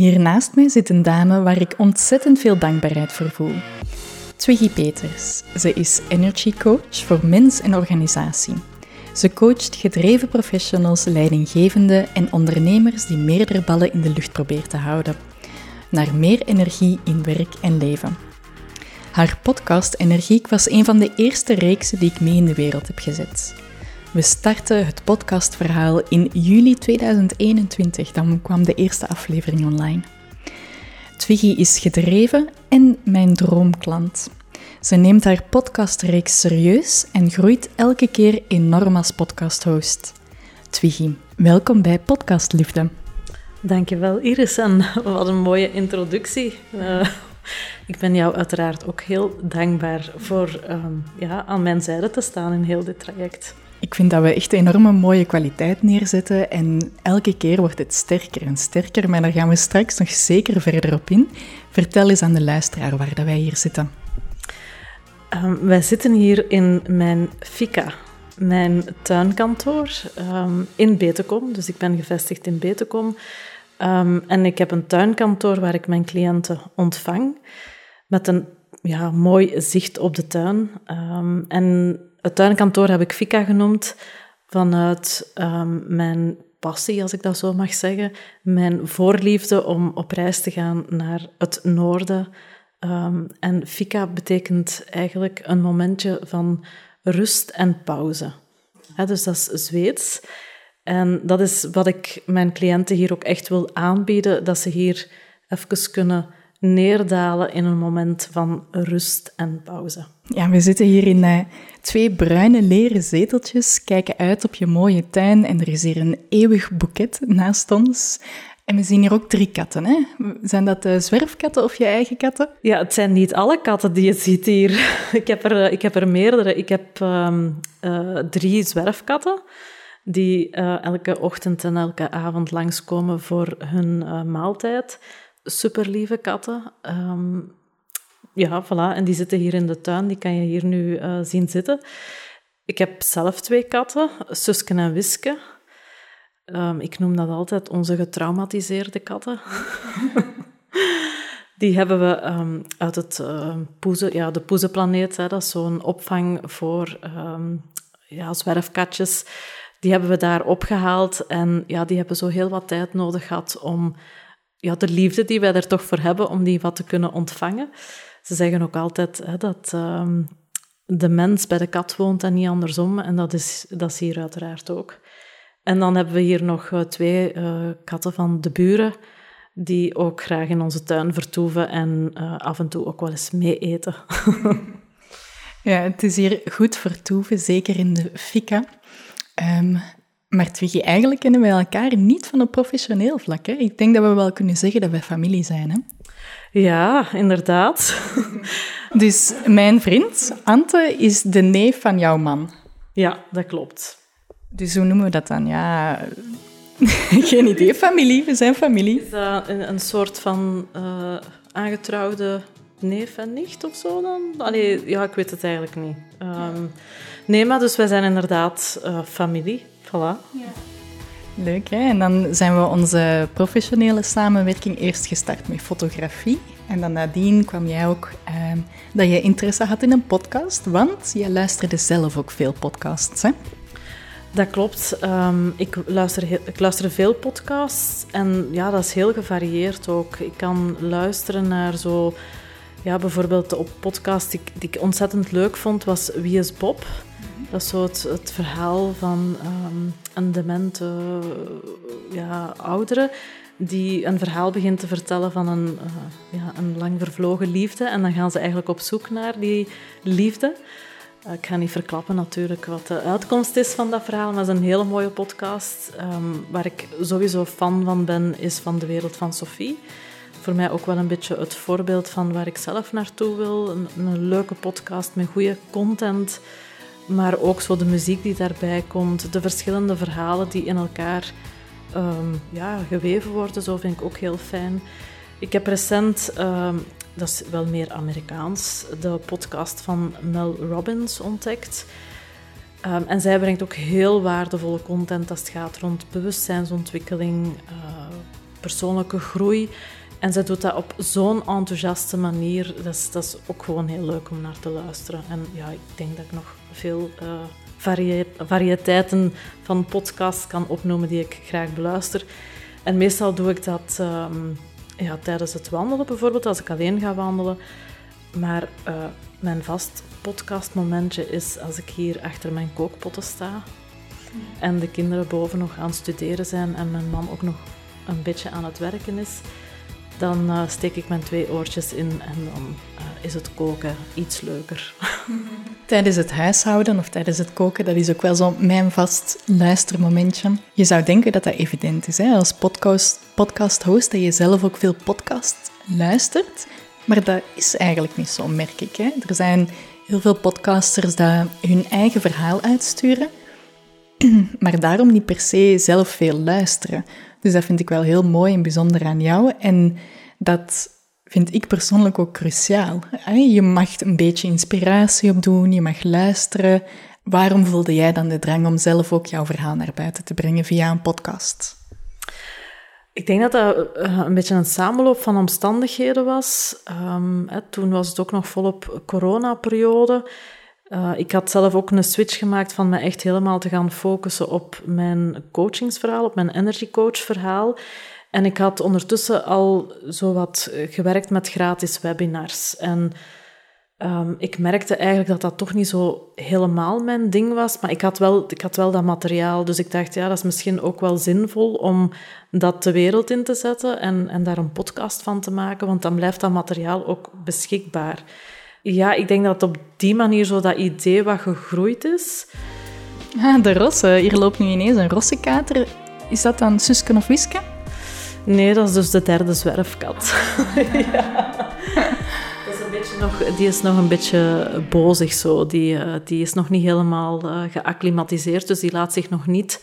Hier naast mij zit een dame waar ik ontzettend veel dankbaarheid voor voel. Twiggy Peters. Ze is energy coach voor mens en organisatie. Ze coacht gedreven professionals, leidinggevenden en ondernemers die meerdere ballen in de lucht proberen te houden. Naar meer energie in werk en leven. Haar podcast Energiek was een van de eerste reeksen die ik mee in de wereld heb gezet. We starten het podcastverhaal in juli 2021. Dan kwam de eerste aflevering online. Twiggy is gedreven en mijn droomklant. Ze neemt haar podcastreeks serieus en groeit elke keer enorm als podcasthost. Twiggy, welkom bij Podcast Liefde. Dankjewel Iris en wat een mooie introductie. Uh, ik ben jou uiteraard ook heel dankbaar voor um, ja, aan mijn zijde te staan in heel dit traject. Ik vind dat we echt een enorme mooie kwaliteit neerzetten en elke keer wordt het sterker en sterker, maar daar gaan we straks nog zeker verder op in. Vertel eens aan de luisteraar waar dat wij hier zitten. Um, wij zitten hier in mijn FICA, mijn tuinkantoor um, in Betekom. Dus ik ben gevestigd in Betekom. Um, en ik heb een tuinkantoor waar ik mijn cliënten ontvang met een ja, mooi zicht op de tuin. en het tuinkantoor heb ik Fika genoemd vanuit um, mijn passie, als ik dat zo mag zeggen. Mijn voorliefde om op reis te gaan naar het noorden. Um, en Fika betekent eigenlijk een momentje van rust en pauze. dus dat is Zweeds. En dat is wat ik mijn cliënten hier ook echt wil aanbieden, dat ze hier even kunnen neerdalen in een moment van rust en pauze. Ja, we zitten hier in uh, twee bruine leren zeteltjes, kijken uit op je mooie tuin en er is hier een eeuwig boeket naast ons. En we zien hier ook drie katten. Hè? Zijn dat uh, zwerfkatten of je eigen katten? Ja, het zijn niet alle katten die je ziet hier. ik, heb er, eh, ik heb er meerdere. Ik heb um, uh, drie zwerfkatten die elke ochtend en elke avond langskomen voor hun maaltijd super lieve katten. Um, ja, voilà. En die zitten hier in de tuin. Die kan je hier nu uh, zien zitten. Ik heb zelf twee katten, Suske en Wiske. Um, ik noem dat altijd onze getraumatiseerde katten. die hebben we um, uit het uh, poeze, ja, de Poezenplaneet. Hè, dat is zo'n opvang voor ja, zwerfkatjes. Die hebben we daar opgehaald. En ja, die hebben zo heel wat tijd nodig gehad om ja, de liefde die wij er toch voor hebben om die wat te kunnen ontvangen. Ze zeggen ook altijd hè, dat um, de mens bij de kat woont en niet andersom. En dat is, dat is hier uiteraard ook. En dan hebben we hier nog uh, twee uh, katten van de buren, die ook graag in onze tuin vertoeven en uh, af en toe ook wel eens mee eten. ja, het is hier goed vertoeven, zeker in de fika. Um, maar Twiggy, eigenlijk kennen wij elkaar niet van een professioneel vlak. Hè? Ik denk dat we wel kunnen zeggen dat wij familie zijn. Hè? Ja, inderdaad. dus mijn vriend, Ante, is de neef van jouw man. Ja, dat klopt. Dus hoe noemen we dat dan? Ja, geen idee. Familie, we zijn familie. Is dat een, een soort van uh, aangetrouwde neef en nicht of zo dan? Allee, ja, ik weet het eigenlijk niet. Um, nee, maar dus wij zijn inderdaad uh, familie. Voilà. Ja. Leuk, hè? En dan zijn we onze professionele samenwerking eerst gestart met fotografie. En dan nadien kwam jij ook uh, dat je interesse had in een podcast, want jij luisterde zelf ook veel podcasts, hè? Dat klopt. Um, ik, luister ik luister veel podcasts en ja, dat is heel gevarieerd ook. Ik kan luisteren naar zo... Ja, bijvoorbeeld op podcast die ik ontzettend leuk vond, was Wie is Bob? Dat is het, verhaal van um, een demente uh, ja, oudere die een verhaal begint te vertellen van een, uh, ja, een lang vervlogen liefde. En dan gaan ze eigenlijk op zoek naar die liefde. Uh, ik ga niet verklappen natuurlijk wat de uitkomst is van dat verhaal, maar het is een hele mooie podcast. Um, waar ik sowieso fan van ben, is van de wereld van Sophie. Voor mij ook wel een beetje het voorbeeld van waar ik zelf naartoe wil. Een leuke podcast met goede content maar ook zo de muziek die daarbij komt, de verschillende verhalen die in elkaar um, ja, geweven worden, zo vind ik ook heel fijn. Ik heb recent, um, dat is wel meer Amerikaans, de podcast van Mel Robbins ontdekt. Um, en zij brengt ook heel waardevolle content als het gaat rond bewustzijnsontwikkeling, uh, persoonlijke groei. En zij doet dat op zo'n enthousiaste manier. Dat is, dat is ook gewoon heel leuk om naar te luisteren. En ja, ik denk dat ik nog veel uh, variëteiten van podcasts kan opnoemen die ik graag beluister. En meestal doe ik dat ehm, ja, tijdens het wandelen bijvoorbeeld, als ik alleen ga wandelen. Maar uh, mijn vast podcastmomentje is als ik hier achter mijn kookpotten sta. En de kinderen boven nog aan het studeren zijn en mijn man ook nog een beetje aan het werken is. Dan uh, steek ik mijn twee oortjes in en dan is het koken iets leuker. Tijdens het huishouden of tijdens het koken, dat is ook wel zo mijn vast luistermomentje. Je zou denken dat dat evident is, hè? als podcast, podcast host, dat je zelf ook veel podcast luistert. Maar dat is eigenlijk niet zo, merk ik. Hè? Er zijn heel veel podcasters die hun eigen verhaal uitsturen, maar daarom niet per se zelf veel luisteren. Dus dat vind ik wel heel mooi en bijzonder aan jou. En dat vind ik persoonlijk ook cruciaal. Je mag een beetje inspiratie opdoen, je mag luisteren. Waarom voelde jij dan de drang om zelf ook jouw verhaal naar buiten te brengen via een podcast? Ik denk dat dat eh, een beetje een samenloop van omstandigheden was. Um, hè, toen was het ook nog volop coronaperiode. Uh, ik had zelf ook een switch gemaakt van me echt helemaal te gaan focussen op mijn coachingsverhaal, op mijn energy verhaal. En ik had ondertussen al zo wat gewerkt met gratis webinars. En um, ik merkte eigenlijk dat dat toch niet zo helemaal mijn ding was. Maar ik had, wel, ik had wel dat materiaal. Dus ik dacht, ja, dat is misschien ook wel zinvol om dat de wereld in te zetten en, en daar een podcast van te maken. Want dan blijft dat materiaal ook beschikbaar. Ja, ik denk dat op die manier zo dat idee wat gegroeid is. Ah, de rosse. Hier loopt nu ineens een rossekater. Is dat dan Susken of Wiske? Nee, dat is dus de derde zwerfkat. ja. Dat is een beetje nog, die is nog een beetje bozig zo. Die, uh, die is nog niet helemaal uh, geacclimatiseerd, dus die laat zich nog niet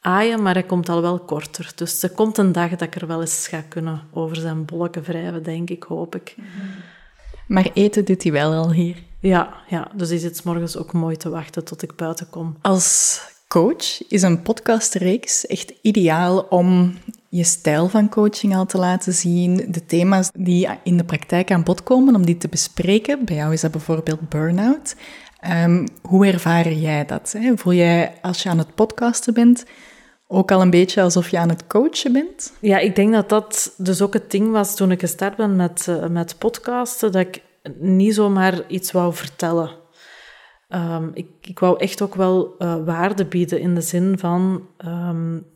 aaien, maar hij komt al wel korter. Dus er komt een dag dat ik er wel eens ga kunnen over zijn bolken wrijven, denk ik, hoop ik. Maar eten doet hij wel al hier. Ja, ja, dus hij zit morgens ook mooi te wachten tot ik buiten kom. Als coach is een podcastreeks echt ideaal om je stijl van coaching al te laten zien, de thema's die in de praktijk aan bod komen, om die te bespreken. Bij jou is dat bijvoorbeeld burn-out. Um, hoe ervaar jij dat? Hè? Voel jij als je aan het podcasten bent ook al een beetje alsof je aan het coachen bent? Ja, ik denk dat dat dus ook het ding was toen ik gestart ben met, uh, met podcasten, dat ik niet zomaar iets wou vertellen. Um, ik, ik wou echt ook wel uh, waarde bieden in de zin van um,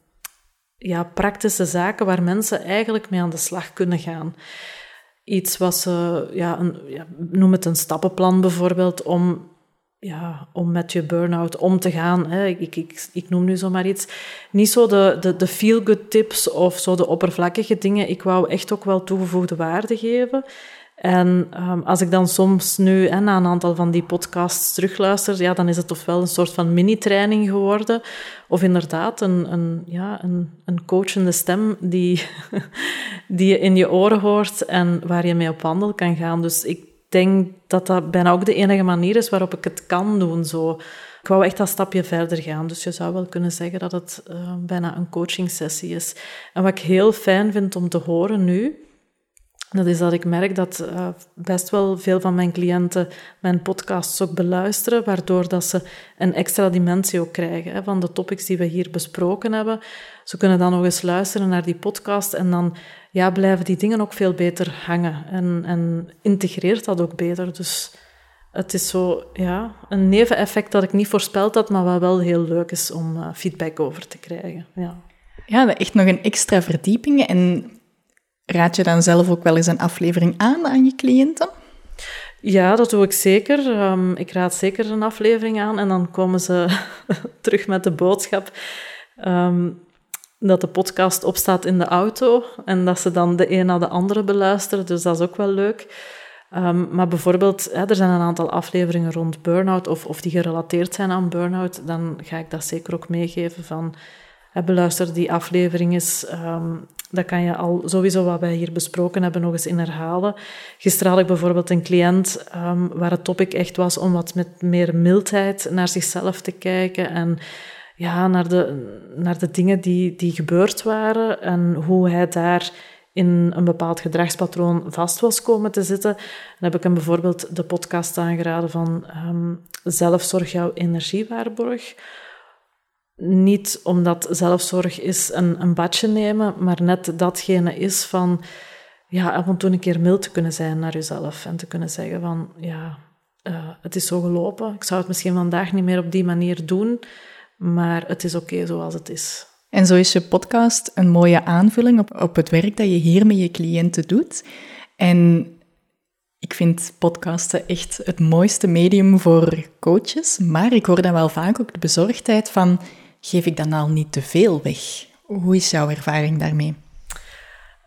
ja, praktische zaken waar mensen eigenlijk mee aan de slag kunnen gaan. Iets wat ze, ja, een, ja, noem het een stappenplan bijvoorbeeld, om, ja, om met je burn-out om te gaan. Hè. Ik, ik, ik noem nu zomaar iets. Niet zo de, de, de feel-good tips of zo de oppervlakkige dingen. Ik wou echt ook wel toegevoegde waarde geven. En um, als ik dan soms nu hè, na een aantal van die podcasts terugluister, ja, dan is het ofwel een soort van mini-training geworden, of inderdaad een, een, ja, een, een coachende stem die, die je in je oren hoort en waar je mee op wandel kan gaan. Dus ik denk dat dat bijna ook de enige manier is waarop ik het kan doen. Zo. Ik wou echt dat stapje verder gaan. Dus je zou wel kunnen zeggen dat het uh, bijna een coaching sessie is. En wat ik heel fijn vind om te horen nu, dat is dat ik merk dat uh, best wel veel van mijn cliënten mijn podcasts ook beluisteren, waardoor dat ze een extra dimensie ook krijgen hè, van de topics die we hier besproken hebben. Ze kunnen dan nog eens luisteren naar die podcast en dan ja, blijven die dingen ook veel beter hangen en, en integreert dat ook beter. Dus het is zo ja, een neveneffect dat ik niet voorspeld had, maar wat wel heel leuk is om uh, feedback over te krijgen. Ja. ja, echt nog een extra verdieping en Raad je dan zelf ook wel eens een aflevering aan aan je cliënten? Ja, dat doe ik zeker. Um, ik raad zeker een aflevering aan en dan komen ze terug met de boodschap um, dat de podcast opstaat in de auto en dat ze dan de een na de andere beluisteren. Dus dat is ook wel leuk. Um, maar bijvoorbeeld, hè, er zijn een aantal afleveringen rond burn-out of, of die gerelateerd zijn aan burn-out. Dan ga ik dat zeker ook meegeven van... Beluister die aflevering eens dat kan je al sowieso wat wij hier besproken hebben nog eens in herhalen. Gisteren had ik bijvoorbeeld een cliënt um, waar het topic echt was om wat met meer mildheid naar zichzelf te kijken en ja, naar, de, naar de dingen die, die gebeurd waren en hoe hij daar in een bepaald gedragspatroon vast was komen te zitten. Dan heb ik hem bijvoorbeeld de podcast aangeraden van um, Zelfzorg jouw energiewaarborg. Niet omdat zelfzorg is een, een badje nemen, maar net datgene is van ja, af en toe een keer mild te kunnen zijn naar jezelf en te kunnen zeggen van ja, uh, het is zo gelopen. Ik zou het misschien vandaag niet meer op die manier doen, maar het is oké zoals het is. En zo is je podcast een mooie aanvulling op, op het werk dat je hier met je cliënten doet. En ik vind podcasten echt het mooiste medium voor coaches, maar ik hoor dan wel vaak ook de bezorgdheid van, geef ik dan al niet te veel weg? Hoe is jouw ervaring daarmee?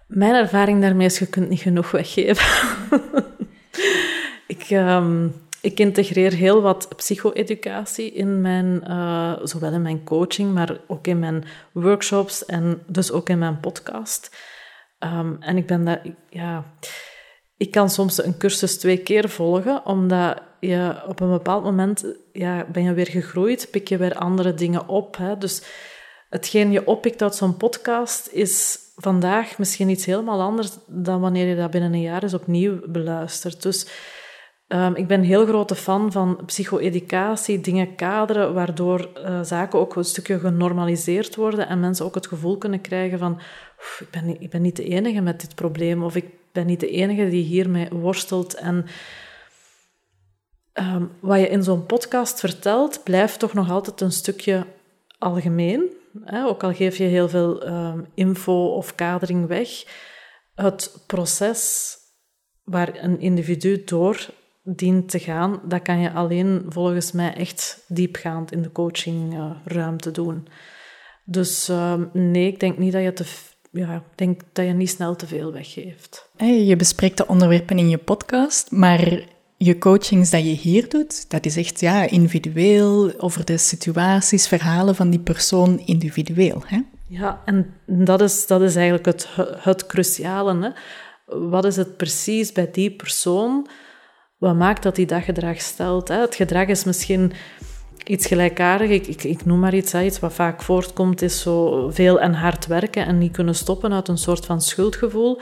Mijn ervaring daarmee is, je kunt niet genoeg weggeven. ik, um, ik integreer heel wat psycho-educatie in mijn, uh, zowel in mijn coaching, maar ook in mijn workshops en dus ook in mijn podcast. Um, en ik ben daar, ja, ik kan soms een cursus twee keer volgen, omdat je op een bepaald moment ja, ben je weer gegroeid, pik je weer andere dingen op. Hè? Dus hetgeen je oppikt uit zo'n podcast is vandaag misschien iets helemaal anders dan wanneer je dat binnen een jaar eens opnieuw beluistert. Dus um, ik ben een heel grote fan van psycho-educatie, dingen kaderen, waardoor uh, zaken ook een stukje genormaliseerd worden en mensen ook het gevoel kunnen krijgen van ik, ben ik ben niet de enige met dit probleem of ik ben niet de enige die hiermee worstelt. En um, wat je in zo'n podcast vertelt, blijft toch nog altijd een stukje algemeen. Hè? Ook al geef je heel veel um, info of kadering weg. Het proces waar een individu door dient te gaan, dat kan je alleen volgens mij echt diepgaand in de coachingruimte uh, doen. Dus uh, nee, ik denk niet dat je te ja, denk dat je niet snel te veel weggeeft. Je bespreekt de onderwerpen in je podcast, maar je coachings dat je hier doet, dat is echt ja, individueel, over de situaties, verhalen van die persoon individueel. Hè? Ja, en dat is, dat is eigenlijk het, het cruciale. Hè? Wat is het precies bij die persoon? Wat maakt dat hij dat gedrag stelt? Hè? Het gedrag is misschien iets gelijkaardig. Ik, ik, ik, noem maar iets. Iets wat vaak voortkomt is zo veel en hard werken en niet kunnen stoppen uit een soort van schuldgevoel.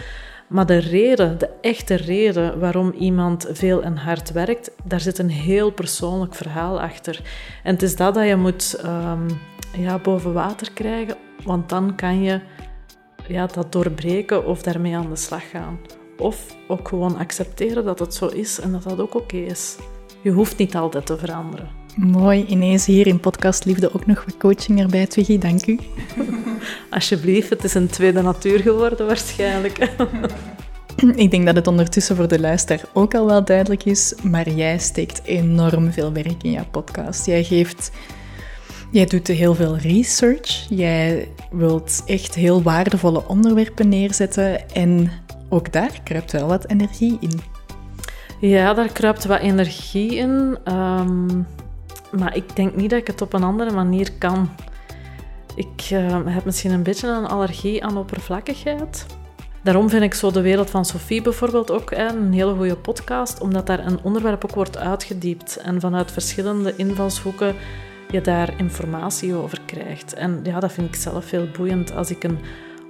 Maar de reden, de echte reden waarom iemand veel en hard werkt, daar zit een heel persoonlijk verhaal achter. En het is dat dat je moet um, ja, boven water krijgen, want dan kan je ja, dat doorbreken of daarmee aan de slag gaan. Of ook gewoon accepteren dat het zo is en dat dat ook oké is. Je hoeft niet altijd te veranderen. Mooi, ineens hier in Podcast Liefde ook nog wat coaching erbij, Twiggy. Dank u. Alsjeblieft, het is een tweede natuur geworden waarschijnlijk. Ik denk dat het ondertussen voor de luisteraar ook al wel duidelijk is, maar jij steekt enorm veel werk in jouw podcast. Jij geeft... Jij doet heel veel research. Jij wilt echt heel waardevolle onderwerpen neerzetten. En ook daar kruipt wel wat energie in. Ja, daar kruipt wat energie in. Um, maar ik denk niet dat ik het op een andere manier kan. Ik uh, heb misschien een beetje een allergie aan oppervlakkigheid. Daarom vind ik zo de wereld van Sophie bijvoorbeeld ook een hele goede podcast, omdat daar een onderwerp ook wordt uitgediept en vanuit verschillende invalshoeken je daar informatie over krijgt. En ja, dat vind ik zelf heel boeiend. Als ik een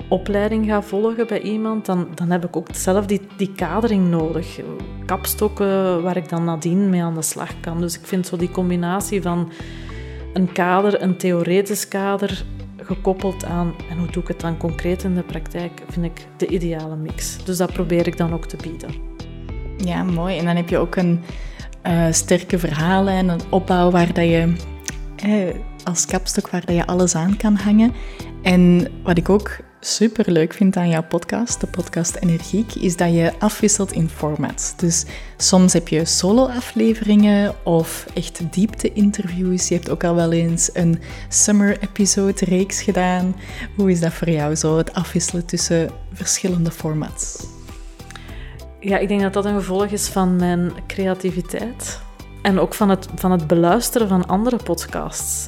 opleiding ga volgen bij iemand, dan, dan heb ik ook zelf die, die kadering nodig. Kapstokken waar ik dan nadien mee aan de slag kan. Dus ik vind zo die combinatie van een kader, een theoretisch kader, gekoppeld aan en hoe doe ik het dan concreet in de praktijk, vind ik de ideale mix. Dus dat probeer ik dan ook te bieden. Ja, mooi. En dan heb je ook een uh, sterke verhalen en een opbouw waar dat je eh, als kapstok waar dat je alles aan kan hangen. En wat ik ook super leuk vind aan jouw podcast, de podcast Energiek, is dat je afwisselt in formats. Dus soms heb je solo-afleveringen of echt diepte-interviews. Je hebt ook al wel eens een summer-episode-reeks gedaan. Hoe is dat voor jou, zo het afwisselen tussen verschillende formats? Ja, ik denk dat dat een gevolg is van mijn creativiteit. En ook van het, van het beluisteren van andere podcasts.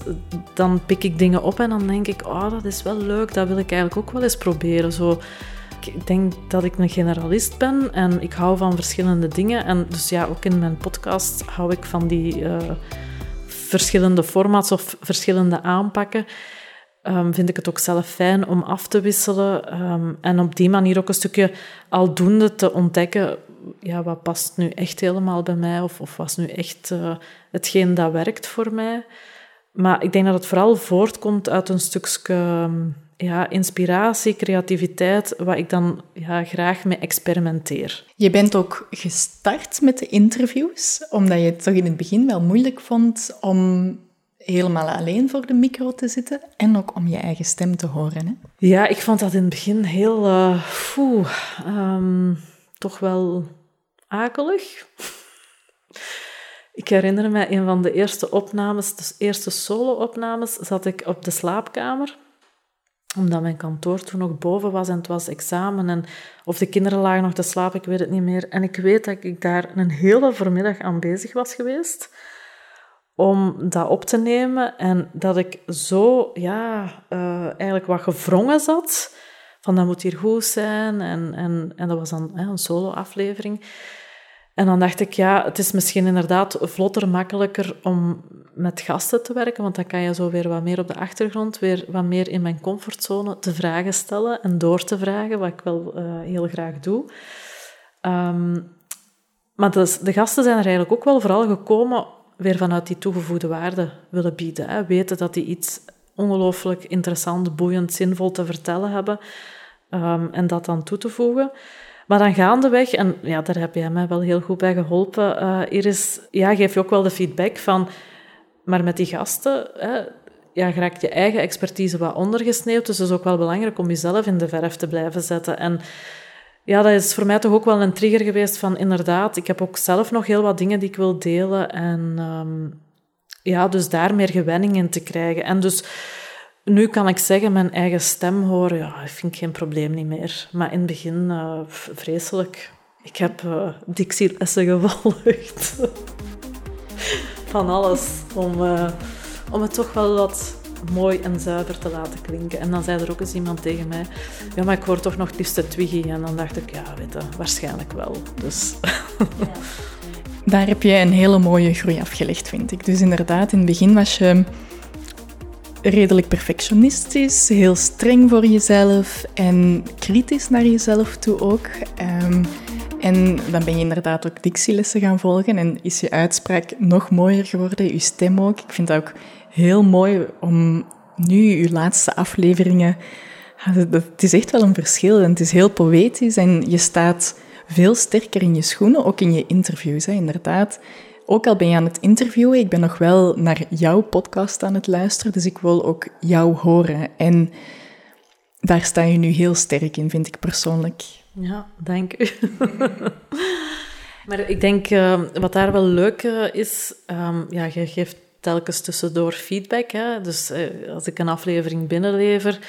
Dan pik ik dingen op en dan denk ik, oh, dat is wel leuk, dat wil ik eigenlijk ook wel eens proberen. Zo, ik denk dat ik een generalist ben en ik hou van verschillende dingen. En dus ja, ook in mijn podcast hou ik van die uh, verschillende formats of verschillende aanpakken, ehm, vind ik het ook zelf fijn om af te wisselen. Ehm, en op die manier ook een stukje aldoende te ontdekken, ja, wat past nu echt helemaal bij mij? Of, of was nu echt uh, hetgeen dat werkt voor mij? Maar ik denk dat het vooral voortkomt uit een stukje ja, inspiratie, creativiteit, wat ik dan ja, graag mee experimenteer. Je bent ook gestart met de interviews, omdat je het toch in het begin wel moeilijk vond om helemaal alleen voor de micro te zitten en ook om je eigen stem te horen. Hè? Ja, ik vond dat in het begin heel, uh, toch wel akelig. Ik herinner me een van de eerste opnames, de eerste solo-opnames, zat ik op de slaapkamer omdat mijn kantoor toen nog boven was en het was examen. En of de kinderen lagen nog te slapen, ik weet het niet meer. En ik weet dat ik daar een hele voormiddag aan bezig was geweest om dat op te nemen. En dat ik zo, ja, uh, eigenlijk wat gevrongen zat. Van dat moet hier goed zijn. En, en, en dat was dan hè, een solo-aflevering. En dan dacht ik, ja, het is misschien inderdaad vlotter, makkelijker om met gasten te werken, want dan kan je zo weer wat meer op de achtergrond, weer wat meer in mijn comfortzone te vragen stellen en door te vragen, wat ik wel uh, heel graag doe. Um, maar dus, de gasten zijn er eigenlijk ook wel vooral gekomen weer vanuit die toegevoegde waarde willen bieden. Hè. Weten dat die iets ongelooflijk interessant, boeiend, zinvol te vertellen hebben um, en dat dan toe te voegen. Maar dan gaandeweg, en ja, daar heb jij mij wel heel goed bij geholpen, uh, Iris, ja, geef je ook wel de feedback van, maar met die gasten, hè, ja, raakt je eigen expertise wat ondergesneeuwd, dus het is ook wel belangrijk om jezelf in de verf te blijven zetten. En ja, dat is voor mij toch ook wel een trigger geweest van, inderdaad, ik heb ook zelf nog heel wat dingen die ik wil delen en um, ja, dus daar meer gewenning in te krijgen. En dus nu kan ik zeggen, mijn eigen stem horen, ja, vind ik geen probleem niet meer. Maar in het begin, uh, vreselijk. Ik heb uh, dictielessen gevolgd. Van alles. Om, uh, om het toch wel wat mooi en zuiver te laten klinken. En dan zei er ook eens iemand tegen mij, ja, maar ik hoor toch nog het liefste Twiggy. En dan dacht ik, ja, weet waarschijnlijk wel. Dus... Daar heb je een hele mooie groei afgelegd, vind ik. Dus inderdaad, in het begin was je redelijk perfectionistisch, heel streng voor jezelf en kritisch naar jezelf toe ook. Um, en dan ben je inderdaad ook dictielessen gaan volgen en is je uitspraak nog mooier geworden, je stem ook. Ik vind het ook heel mooi om nu je laatste afleveringen... Het is echt wel een verschil en het is heel poëtisch en je staat veel sterker in je schoenen, ook in je interviews, hè, inderdaad ook al ben je aan het interviewen, ik ben nog wel naar jouw podcast aan het luisteren, dus ik wil ook jou horen. En daar sta je nu heel sterk in, vind ik persoonlijk. Ja, dank u. maar ik denk, uh, wat daar wel leuk uh, is, um, ja, je geeft telkens tussendoor feedback. Hè? Dus uh, als ik een aflevering binnenlever,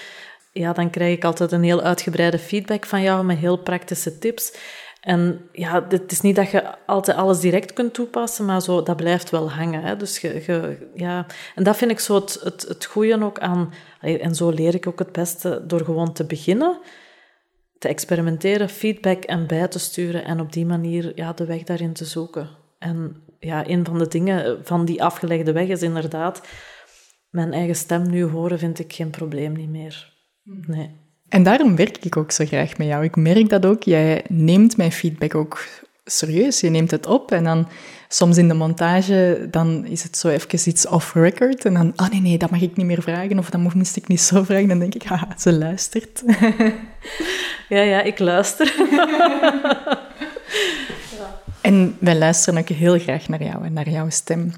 ja, dan krijg ik altijd een heel uitgebreide feedback van jou met heel praktische tips. En ja, het is niet dat je altijd alles direct kunt toepassen, maar zo, dat blijft wel hangen. Hè. Dus je, ja. En dat vind ik zo het, het, het goede ook aan... En zo leer ik ook het beste door gewoon te beginnen, te experimenteren, feedback en bij te sturen en op die manier ja, de weg daarin te zoeken. En ja, een van de dingen van die afgelegde weg is inderdaad... Mijn eigen stem nu horen vind ik geen probleem niet meer. Hmm. Nee. En daarom werk ik ook zo graag met jou. Ik merk dat ook. Jij neemt mijn feedback ook serieus. Je neemt het op en dan soms in de montage dan is het zo even iets off-record. En dan, oh nee, nee, dat mag ik niet meer vragen. Of dat moest ik niet zo vragen. Dan denk ik, haha, ze luistert. ja, ja, ik luister. En wij luisteren ook heel graag naar jou en naar jouw stem.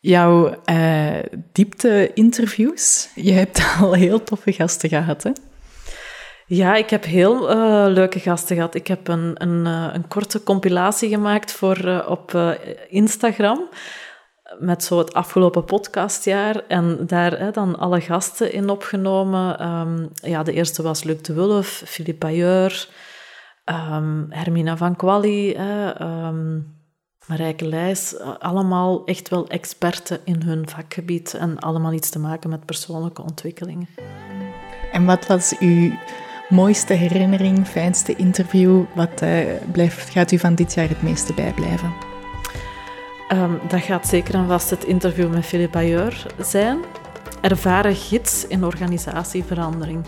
Jouw uh, diepte-interviews, je hebt al heel toffe gasten gehad, hè? Ja, ik heb heel uh, leuke gasten gehad. Ik heb een, een, uh, een korte compilatie gemaakt voor, op Instagram met zo het afgelopen podcastjaar. En daar hè, dan alle gasten in opgenomen. Um, ja, de eerste was Luc de Wulf, Philippe Bayeur, um, Hermina van Quali, um, Marijke Leijs. allemaal echt wel experten in hun vakgebied en allemaal iets te maken met persoonlijke ontwikkeling. En wat was uw mooiste herinnering, fijnste interview? Wat uh, blijft, gaat u van dit jaar het meeste bijblijven? Ehm, dat gaat zeker en vast het interview met Philippe Bayeur zijn. Ervaren gids in organisatieverandering.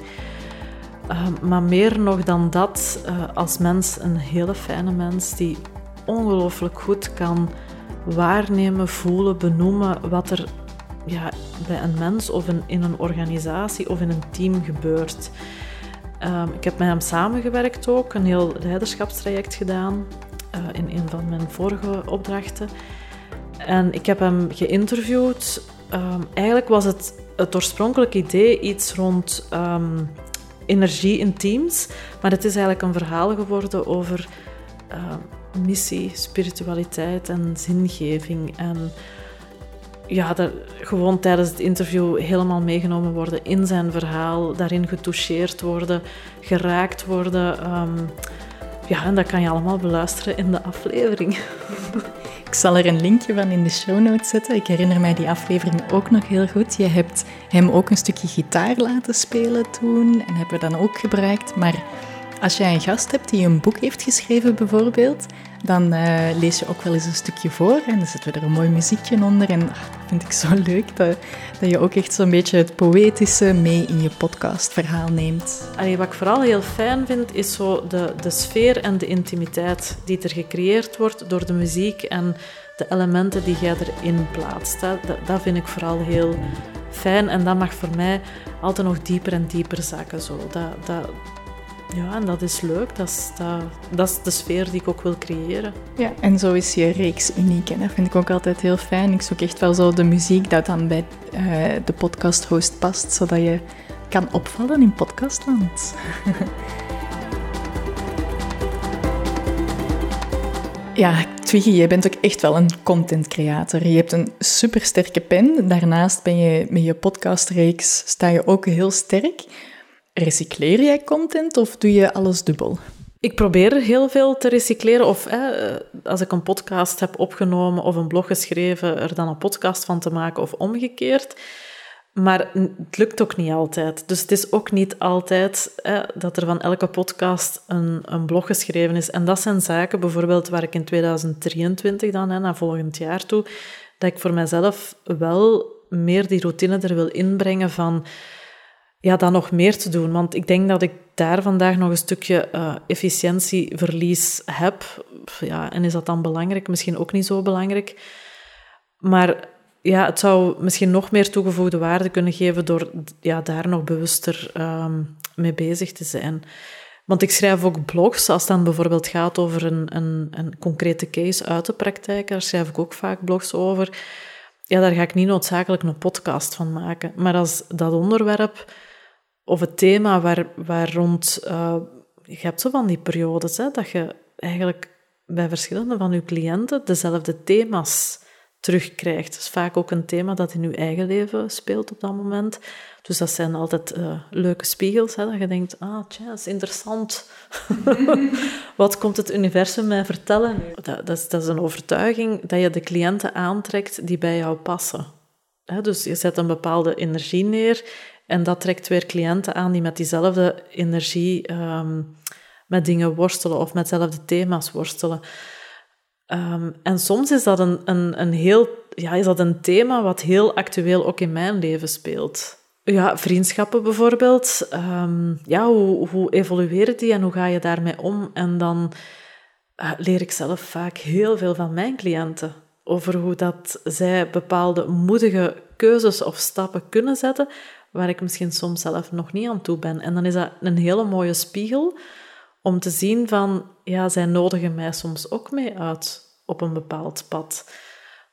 Ehm, maar meer nog dan dat, uh, als mens een hele fijne mens die ongelooflijk goed kan waarnemen, voelen, benoemen wat er ja, bij een mens of in, een organisatie of in een team gebeurt. Um, ik heb met hem samengewerkt ook, een heel leiderschapstraject gedaan uh, in een van mijn vorige opdrachten. En ik heb hem geïnterviewd. Um, eigenlijk was het het oorspronkelijke idee iets rond energie in teams, maar het is eigenlijk een verhaal geworden over uh, missie, spiritualiteit en zingeving. En ja, dat, gewoon tijdens het interview helemaal meegenomen worden in zijn verhaal, daarin getoucheerd worden, geraakt worden. Um, ja, en dat kan je allemaal beluisteren in de aflevering. Ik zal er een linkje van in de show notes zetten. Ik herinner mij die aflevering ook nog heel goed. Je hebt hem ook een stukje gitaar laten spelen toen en hebben we dan ook gebruikt. Maar als jij een gast hebt die een boek heeft geschreven bijvoorbeeld, dan uh, lees je ook wel eens een stukje voor en dan zetten we er een mooi muziekje onder. En ach, dat vind ik zo leuk, dat, je ook echt zo'n beetje het poëtische mee in je podcastverhaal neemt. Wat ik vooral heel fijn vind, is zo de, de sfeer en de intimiteit die er gecreëerd wordt door de muziek en de elementen die jij erin plaatst. Dat, dat vind ik vooral heel fijn en dat mag voor mij altijd nog dieper en dieper zakken. Zo. Dat, dat, ja, en dat is leuk. Dat is, dat, is de sfeer die ik ook wil creëren. Ja, en zo is je reeks uniek. En dat vind ik ook altijd heel fijn. Ik zoek echt wel zo de muziek dat dan bij uh, de podcast-host past, zodat je kan opvallen in podcastland. ja, Twiggy, je bent ook echt wel een content creator. Je hebt een supersterke pen. Daarnaast ben je met je podcastreeks sta je ook heel sterk. Recycleer jij content of doe je alles dubbel? Ik probeer heel veel te recycleren. Of als ik een podcast heb opgenomen of een blog geschreven, er dan een podcast van te maken of omgekeerd. Maar het lukt ook niet altijd. Dus het is ook niet altijd dat er van elke podcast een, een blog geschreven is. En dat zijn zaken bijvoorbeeld waar ik in 2023 dan, hè, naar volgend jaar toe, dat ik voor mezelf wel meer die routine er wil inbrengen van ja, dan nog meer te doen. Want ik denk dat ik daar vandaag nog een stukje uh, efficiëntieverlies heb. Ja, en is dat dan belangrijk? Misschien ook niet zo belangrijk. Maar ja, het zou misschien nog meer toegevoegde waarde kunnen geven door ja, daar nog bewuster um, mee bezig te zijn. Want ik schrijf ook blogs, als het dan bijvoorbeeld gaat over een, een, een concrete case uit de praktijk, daar schrijf ik ook vaak blogs over. Ja, daar ga ik niet noodzakelijk een podcast van maken. Maar als dat onderwerp of het thema waar, waar rond... Uh, je hebt zo van die periodes, hè, dat je eigenlijk bij verschillende van je cliënten dezelfde thema's terugkrijgt. Dat is vaak ook een thema dat in je eigen leven speelt op dat moment. Dus dat zijn altijd uh, leuke spiegels, hè, dat je denkt, ah, tja, dat is interessant. Wat komt het universum mij vertellen? Dat, dat, is, dat is een overtuiging dat je de cliënten aantrekt die bij jou passen. dus je zet een bepaalde energie neer en dat trekt weer cliënten aan die met diezelfde energie um, met dingen worstelen of met dezelfde thema's worstelen. Um, en soms is dat een, een, een heel, ja, is dat een thema wat heel actueel ook in mijn leven speelt. Ja, vriendschappen bijvoorbeeld. Um, ja, hoe, hoe evolueren die en hoe ga je daarmee om? En dan uh, leer ik zelf vaak heel veel van mijn cliënten over hoe dat zij bepaalde moedige keuzes of stappen kunnen zetten, waar ik misschien soms zelf nog niet aan toe ben. En dan is dat een hele mooie spiegel om te zien van, ja, zij nodigen mij soms ook mee uit op een bepaald pad.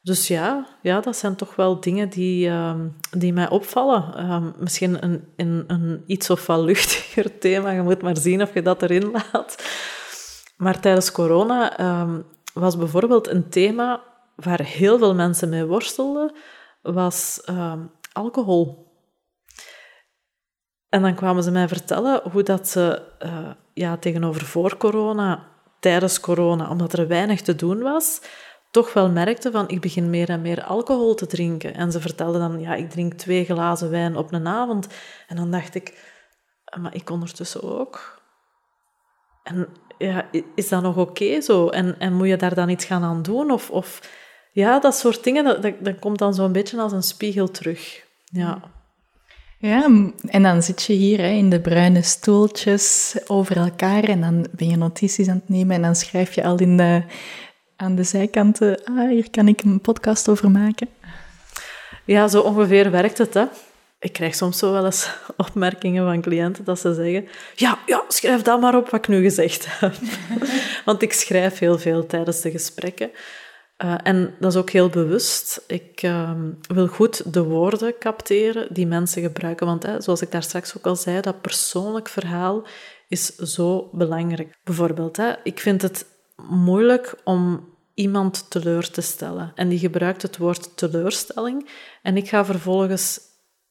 Dus ja, ja dat zijn toch wel dingen die, um, die mij opvallen. Um, misschien een, een, een iets of wat luchtiger thema, je moet maar zien of je dat erin laat. Maar tijdens corona um, was bijvoorbeeld een thema waar heel veel mensen mee worstelden, was alcohol. En dan kwamen ze mij vertellen hoe dat ze uh, ja, tegenover voor corona, tijdens corona, omdat er weinig te doen was, toch wel merkten van ik begin meer en meer alcohol te drinken. En ze vertelden dan, ja, ik drink twee glazen wijn op een avond. En dan dacht ik, ah, maar ik ondertussen ook. En ja, is dat nog oké zo? En, en moet je daar dan iets gaan aan doen? Of, of ja, dat soort dingen, dat, dat komt dan zo'n beetje als een spiegel terug. Ja. Ja, en dan zit je hier hè, in de bruine stoeltjes over elkaar en dan ben je notities aan het nemen en dan schrijf je al in de, aan de zijkanten, ah, hier kan ik een podcast over maken. Ja, zo ongeveer werkt het. Hè. Ik krijg soms zo wel eens opmerkingen van cliënten dat ze zeggen: Ja, ja schrijf dat maar op wat ik nu gezegd heb. Want ik schrijf heel veel tijdens de gesprekken. Uh, en dat is ook heel bewust. Ik uh, wil goed de woorden capteren die mensen gebruiken. Want hè, zoals ik daar straks ook al zei, dat persoonlijk verhaal is zo belangrijk. Bijvoorbeeld, hè, ik vind het moeilijk om iemand teleur te stellen. En die gebruikt het woord teleurstelling. En ik ga vervolgens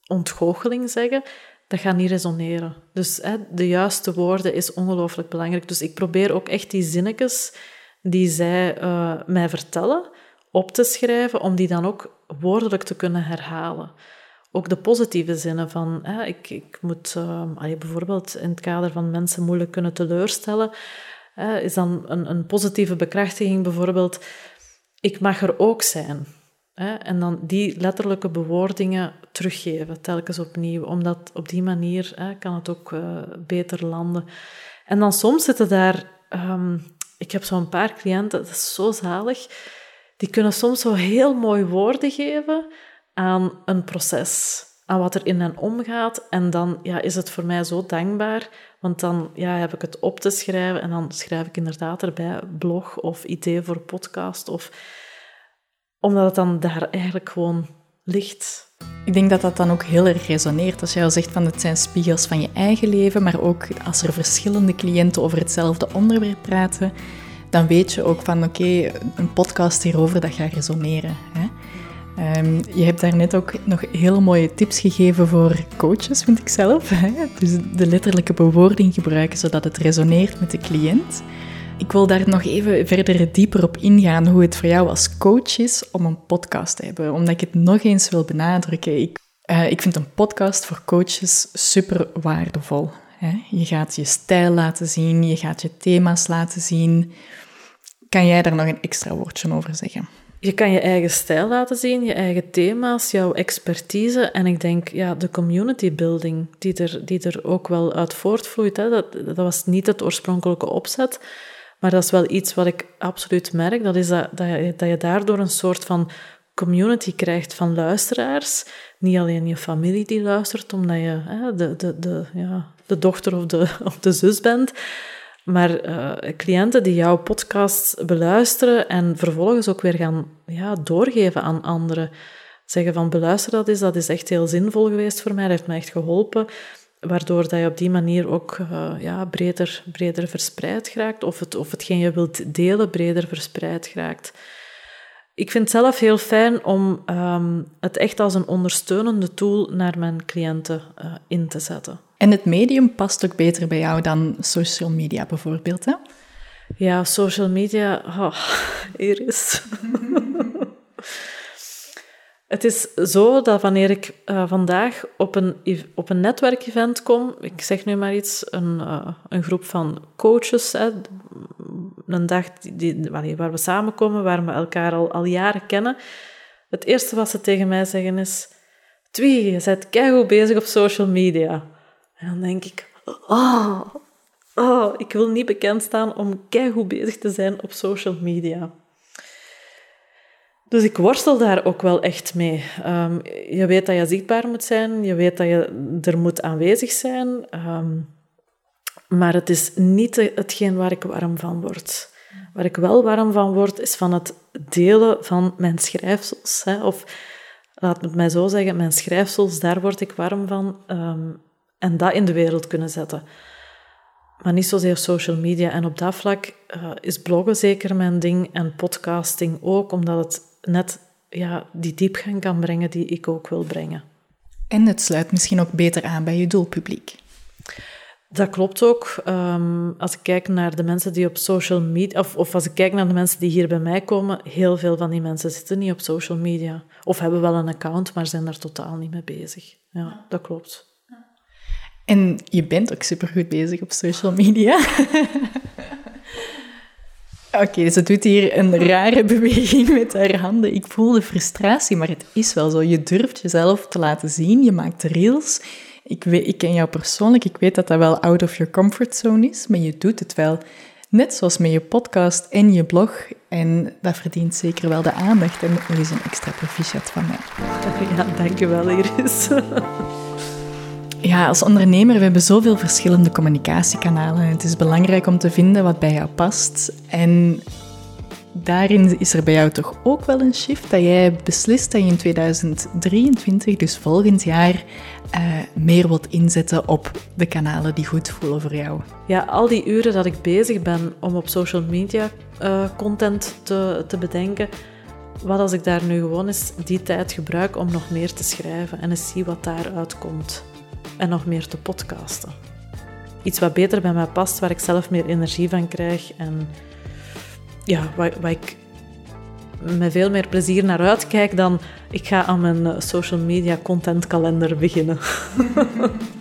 ontgoocheling zeggen. Dat gaat niet resoneren. Dus hè, de juiste woorden is ongelooflijk belangrijk. Dus ik probeer ook echt die zinnetjes die zij uh, mij vertellen op te schrijven, om die dan ook woordelijk te kunnen herhalen. Ook de positieve zinnen van, hè, ik, ik moet uh, bijvoorbeeld in het kader van mensen moeilijk kunnen teleurstellen, hè, is dan een, een positieve bekrachtiging bijvoorbeeld, ik mag er ook zijn. Hè, en dan die letterlijke bewoordingen teruggeven, telkens opnieuw. Omdat op die manier hè, kan het ook uh, beter landen. En dan soms zitten daar um, ik heb zo'n paar cliënten, dat is zo zalig, die kunnen soms zo heel mooi woorden geven aan een proces, aan wat er in hen omgaat. En dan ja, is het voor mij zo dankbaar, want dan ja, heb ik het op te schrijven en dan schrijf ik inderdaad erbij blog of idee voor podcast, of, omdat het dan daar eigenlijk gewoon ligt. Ik denk dat dat dan ook heel erg resoneert als jij al zegt van het zijn spiegels van je eigen leven, maar ook als er verschillende cliënten over hetzelfde onderwerp praten, dan weet je ook van oké, een podcast hierover, dat gaat resoneren. Hè? Um, je hebt daarnet ook nog hele mooie tips gegeven voor coaches, vind ik zelf. Hè? Dus de letterlijke bewoording gebruiken zodat het resoneert met de cliënt. Ik wil daar nog even verder dieper op ingaan hoe het voor jou als coach is om een podcast te hebben, omdat ik het nog eens wil benadrukken. Ik, uh, ik vind een podcast voor coaches super waardevol. Hè? Je gaat je stijl laten zien, je gaat je thema's laten zien. Kan jij daar nog een extra woordje over zeggen? Je kan je eigen stijl laten zien, je eigen thema's, jouw expertise. En ik denk, ja, de community building die er, die er ook wel uit voortvloeit, hè, dat, dat was niet het oorspronkelijke opzet. Maar dat is wel iets wat ik absoluut merk. Dat is dat, dat, je, dat je daardoor een soort van community krijgt van luisteraars. Niet alleen je familie die luistert, omdat je hè, de, de, de, ja, de dochter of de, of de zus bent. Maar uh, cliënten die jouw podcast beluisteren en vervolgens ook weer gaan ja, doorgeven aan anderen. Zeggen van beluister dat is, dat is echt heel zinvol geweest voor mij, dat heeft mij echt geholpen waardoor dat je op die manier ook uh, ja, breder, breder verspreid geraakt, of, het, of hetgeen je wilt delen breder verspreid geraakt. Ik vind het zelf heel fijn om um, het echt als een ondersteunende tool naar mijn cliënten uh, in te zetten. En het medium past ook beter bij jou dan social media bijvoorbeeld, hè? Ja, social media, oh, Iris. Het is zo dat wanneer ik uh, vandaag op een, op een netwerkevent kom, ik zeg nu maar iets, een, uh, een groep van coaches, hè, een dag die, waar we samenkomen, waar we elkaar al, al jaren kennen, het eerste wat ze tegen mij zeggen is, Twee, je bent keigoed bezig op social media. En dan denk ik, oh, oh ik wil niet bekend staan om keigoed bezig te zijn op social media. Dus ik worstel daar ook wel echt mee. Um, je weet dat je zichtbaar moet zijn, je weet dat je er moet aanwezig zijn, um, maar het is niet hetgeen waar ik warm van word. Waar ik wel warm van word, is van het delen van mijn schrijfsels. Hè, of laat het mij zo zeggen, mijn schrijfsels, daar word ik warm van. Um, en dat in de wereld kunnen zetten. Maar niet zozeer social media. En op dat vlak uh, is bloggen zeker mijn ding en podcasting ook, omdat het net ja, die diepgang kan brengen die ik ook wil brengen. En het sluit misschien ook beter aan bij je doelpubliek. Dat klopt ook. Um, als ik kijk naar de mensen die op social media, of, of, als ik kijk naar de mensen die hier bij mij komen, heel veel van die mensen zitten niet op social media. Of hebben wel een account, maar zijn daar totaal niet mee bezig. Ja, dat klopt. En je bent ook supergoed bezig op social media. Oké, ze doet hier een rare beweging met haar handen. Ik voel de frustratie, maar het is wel zo. Je durft jezelf te laten zien, je maakt reels. Ik, weet, ik ken jou persoonlijk, ik weet dat dat wel out of your comfort zone is, maar je doet het wel. Net zoals met je podcast en je blog. En dat verdient zeker wel de aandacht. En nog eens een extra proficiat van mij. Ja, dankjewel Iris. Ja, als ondernemer we hebben zoveel verschillende communicatiekanalen. Het is belangrijk om te vinden wat bij jou past. En daarin is er bij jou toch ook wel een shift dat jij beslist dat je in 2023, dus volgend jaar, uh, meer wilt inzetten op de kanalen die goed voelen voor jou. Ja, al die uren dat ik bezig ben om op social media uh, content te, te bedenken, wat als ik daar nu gewoon eens die tijd gebruik om nog meer te schrijven en eens zie wat daaruit komt en nog meer te podcasten. Iets wat beter bij mij past, waar ik zelf meer energie van krijg en ja, waar, waar ik met veel meer plezier naar uitkijk dan ik ga aan mijn eh, social media content kalender beginnen.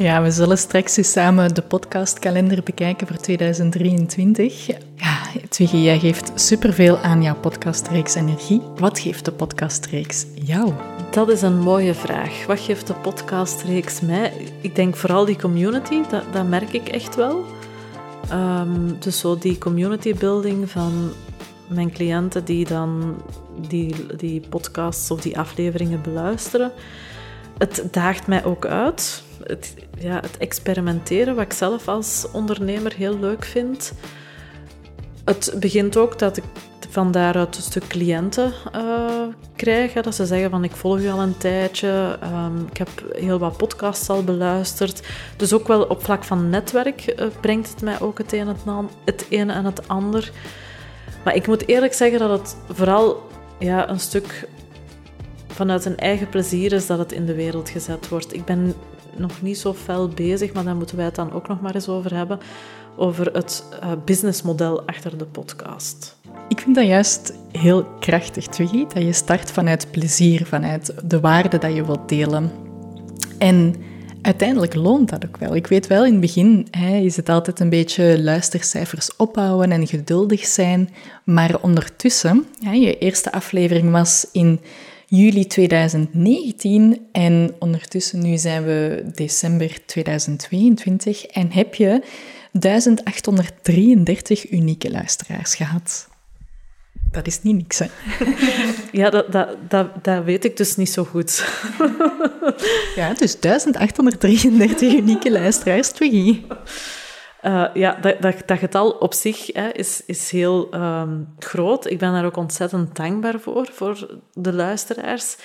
Ja, we zullen straks eens samen de podcastkalender bekijken voor 2023. Ja, Twiggy, jij geeft superveel aan jouw podcastreeks energie. Wat geeft de podcastreeks jou? Dat is een mooie vraag. Wat geeft de podcastreeks mij? Ik denk vooral die community, dat, dat merk ik echt wel. Um, dus zo die community building van mijn cliënten die dan die, die podcasts of die afleveringen beluisteren. Het daagt mij ook uit. Het, ja, het experimenteren, wat ik zelf als ondernemer heel leuk vind. Het begint ook dat ik van daaruit een stuk cliënten uh, krijg. Dat ze zeggen van ik volg u al een tijdje. Um, ik heb heel wat podcasts al beluisterd. Dus ook wel op vlak van netwerk uh, brengt het mij ook het een, het, het en het ander. Maar ik moet eerlijk zeggen dat het vooral ja, een stuk vanuit een eigen plezier is dat het in de wereld gezet wordt. Ik ben nog niet zo fel bezig, maar daar moeten wij het dan ook nog maar eens over hebben. Over het uh, businessmodel achter de podcast. Ik vind dat juist heel krachtig, Twiggy, dat je start vanuit plezier, vanuit de waarde dat je wilt delen. En uiteindelijk loont dat ook wel. Ik weet wel, in het begin hè, is het altijd een beetje luistercijfers ophouden en geduldig zijn. Maar ondertussen, je eerste aflevering was in juli 2019 en ondertussen nu zijn we december 2022 en heb je 1833 unieke luisteraars gehad. Dat is niet niks, hè? Ja, dat, dat, dat, dat weet ik dus niet zo goed. Ja, dus 1833 unieke luisteraars, Twiggy. Uh, ja, dat, dat, dat, getal op zich hè, is, is heel um, groot. Ik ben daar ook ontzettend dankbaar voor, voor de luisteraars.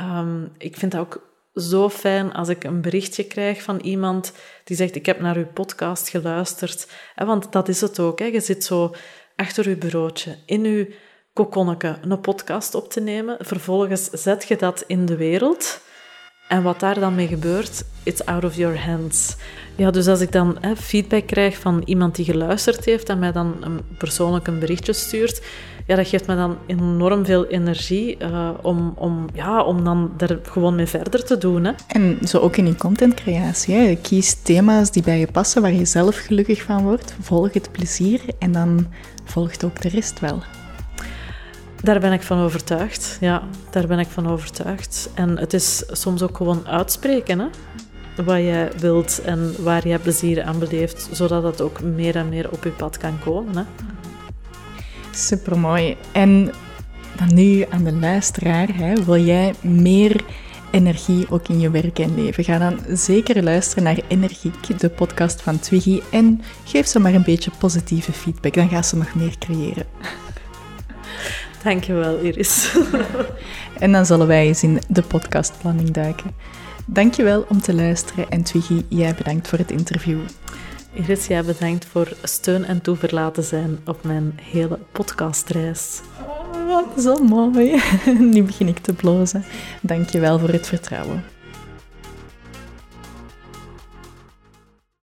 Um, ik vind dat ook zo fijn als ik een berichtje krijg van iemand die zegt: Ik heb naar uw podcast geluisterd. Want dat is het ook. Hè. Je zit zo achter uw bureautje, in uw kokonneke, een podcast op te nemen. Vervolgens zet je dat in de wereld. En wat daar dan mee gebeurt, it's out of your hands. Ja, dus als ik dan hè, feedback krijg van iemand die geluisterd heeft en mij dan een, persoonlijk een berichtje stuurt, ja, dat geeft me dan enorm veel energie uh, om, om, ja, om dan er gewoon mee verder te doen. Hè. En zo ook in je contentcreatie. Hè. Kies thema's die bij je passen, waar je zelf gelukkig van wordt. Volg het plezier en dan volgt ook de rest wel. Daar ben ik van overtuigd. Ja, daar ben ik van overtuigd. En het is soms ook gewoon uitspreken, hè? wat jij wilt en waar jij plezier aan beleeft, zodat het ook meer en meer op je pad kan komen. Hè? Supermooi. En dan nu aan de luisteraar, hè, wil jij meer energie ook in je werk en leven? Ga dan zeker luisteren naar Energiek, de podcast van Twiggy, en geef ze maar een beetje positieve feedback. Dan gaat ze nog meer creëren. Dankjewel, Iris. en dan zullen wij eens in de podcastplanning duiken. Dankjewel om te luisteren en Twiggy, jij bedankt voor het interview. Iris, bedankt voor steun en toeverlaten zijn op mijn hele podcastreis. Oh, zo mooi. Nu begin ik te blozen. Dankjewel voor het vertrouwen.